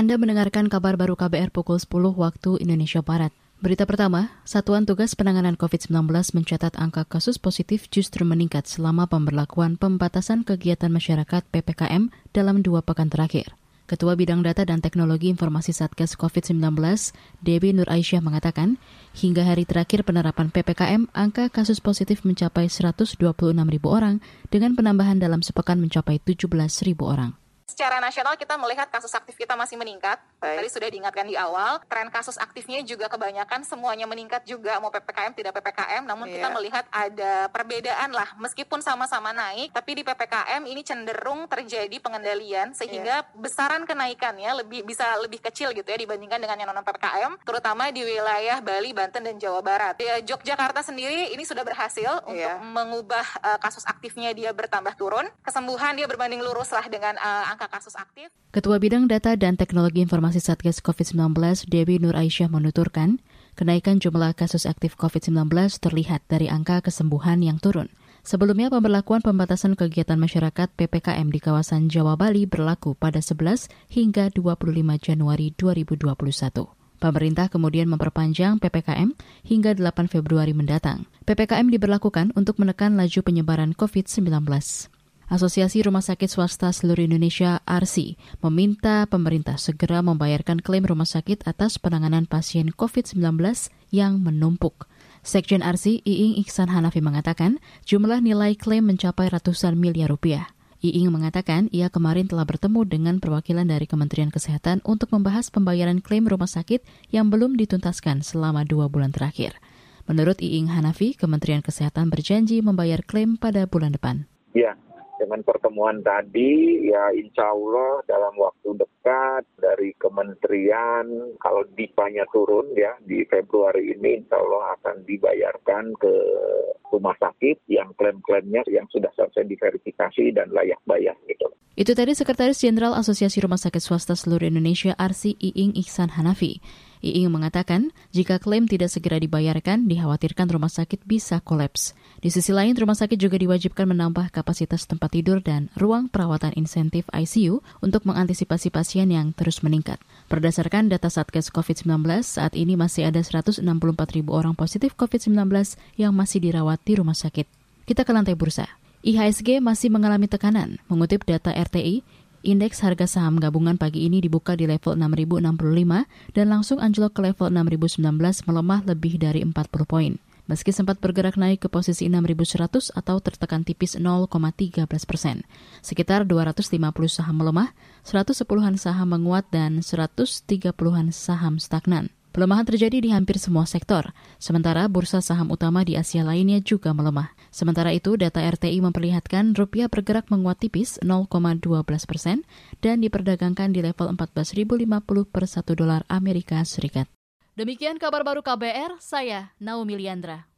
Anda mendengarkan kabar baru KBR pukul 10 waktu Indonesia Barat. Berita pertama, Satuan Tugas Penanganan COVID-19 mencatat angka kasus positif justru meningkat selama pemberlakuan pembatasan kegiatan masyarakat PPKM dalam dua pekan terakhir. Ketua Bidang Data dan Teknologi Informasi Satgas COVID-19, Dewi Nur Aisyah mengatakan, hingga hari terakhir penerapan PPKM, angka kasus positif mencapai 126 ribu orang dengan penambahan dalam sepekan mencapai 17 ribu orang secara nasional kita melihat kasus aktif kita masih meningkat. Baik. Tadi sudah diingatkan di awal, tren kasus aktifnya juga kebanyakan semuanya meningkat juga mau PPKM tidak PPKM, namun yeah. kita melihat ada perbedaan lah meskipun sama-sama naik, tapi di PPKM ini cenderung terjadi pengendalian sehingga yeah. besaran kenaikannya lebih bisa lebih kecil gitu ya dibandingkan dengan yang non PPKM, terutama di wilayah Bali, Banten dan Jawa Barat. Ya, Yogyakarta sendiri ini sudah berhasil yeah. untuk mengubah uh, kasus aktifnya dia bertambah turun, kesembuhan dia berbanding lurus lah dengan uh, angka kasus aktif. Ketua Bidang Data dan Teknologi Informasi Satgas COVID-19, Dewi Nur Aisyah menuturkan, kenaikan jumlah kasus aktif COVID-19 terlihat dari angka kesembuhan yang turun. Sebelumnya, pemberlakuan pembatasan kegiatan masyarakat PPKM di kawasan Jawa Bali berlaku pada 11 hingga 25 Januari 2021. Pemerintah kemudian memperpanjang PPKM hingga 8 Februari mendatang. PPKM diberlakukan untuk menekan laju penyebaran COVID-19. Asosiasi Rumah Sakit Swasta Seluruh Indonesia (ARSI) meminta pemerintah segera membayarkan klaim rumah sakit atas penanganan pasien COVID-19 yang menumpuk. Sekjen ARSI Iing Iksan Hanafi mengatakan jumlah nilai klaim mencapai ratusan miliar rupiah. Iing mengatakan ia kemarin telah bertemu dengan perwakilan dari Kementerian Kesehatan untuk membahas pembayaran klaim rumah sakit yang belum dituntaskan selama dua bulan terakhir. Menurut Iing Hanafi, Kementerian Kesehatan berjanji membayar klaim pada bulan depan. Ya, dengan pertemuan tadi ya insya Allah dalam waktu dekat dari kementerian kalau dipanya turun ya di Februari ini insya Allah akan dibayarkan ke rumah sakit yang klaim-klaimnya yang sudah selesai diverifikasi dan layak bayar gitu. Itu tadi Sekretaris Jenderal Asosiasi Rumah Sakit Swasta Seluruh Indonesia Arsi Iing Iksan Hanafi. Iing mengatakan, jika klaim tidak segera dibayarkan, dikhawatirkan rumah sakit bisa kolaps. Di sisi lain, rumah sakit juga diwajibkan menambah kapasitas tempat tidur dan ruang perawatan insentif ICU untuk mengantisipasi pasien yang terus meningkat. Berdasarkan data Satgas COVID-19, saat ini masih ada 164 ribu orang positif COVID-19 yang masih dirawat di rumah sakit. Kita ke lantai bursa. IHSG masih mengalami tekanan. Mengutip data RTI, Indeks harga saham gabungan pagi ini dibuka di level 6.065 dan langsung anjlok ke level 6.019 melemah lebih dari 40 poin. Meski sempat bergerak naik ke posisi 6.100 atau tertekan tipis 0,13 persen. Sekitar 250 saham melemah, 110-an saham menguat, dan 130-an saham stagnan. Pelemahan terjadi di hampir semua sektor, sementara bursa saham utama di Asia lainnya juga melemah. Sementara itu, data RTI memperlihatkan rupiah bergerak menguat tipis 0,12 persen dan diperdagangkan di level 14.050 per 1 dolar Amerika Serikat. Demikian kabar baru KBR, saya Naomi Liandra.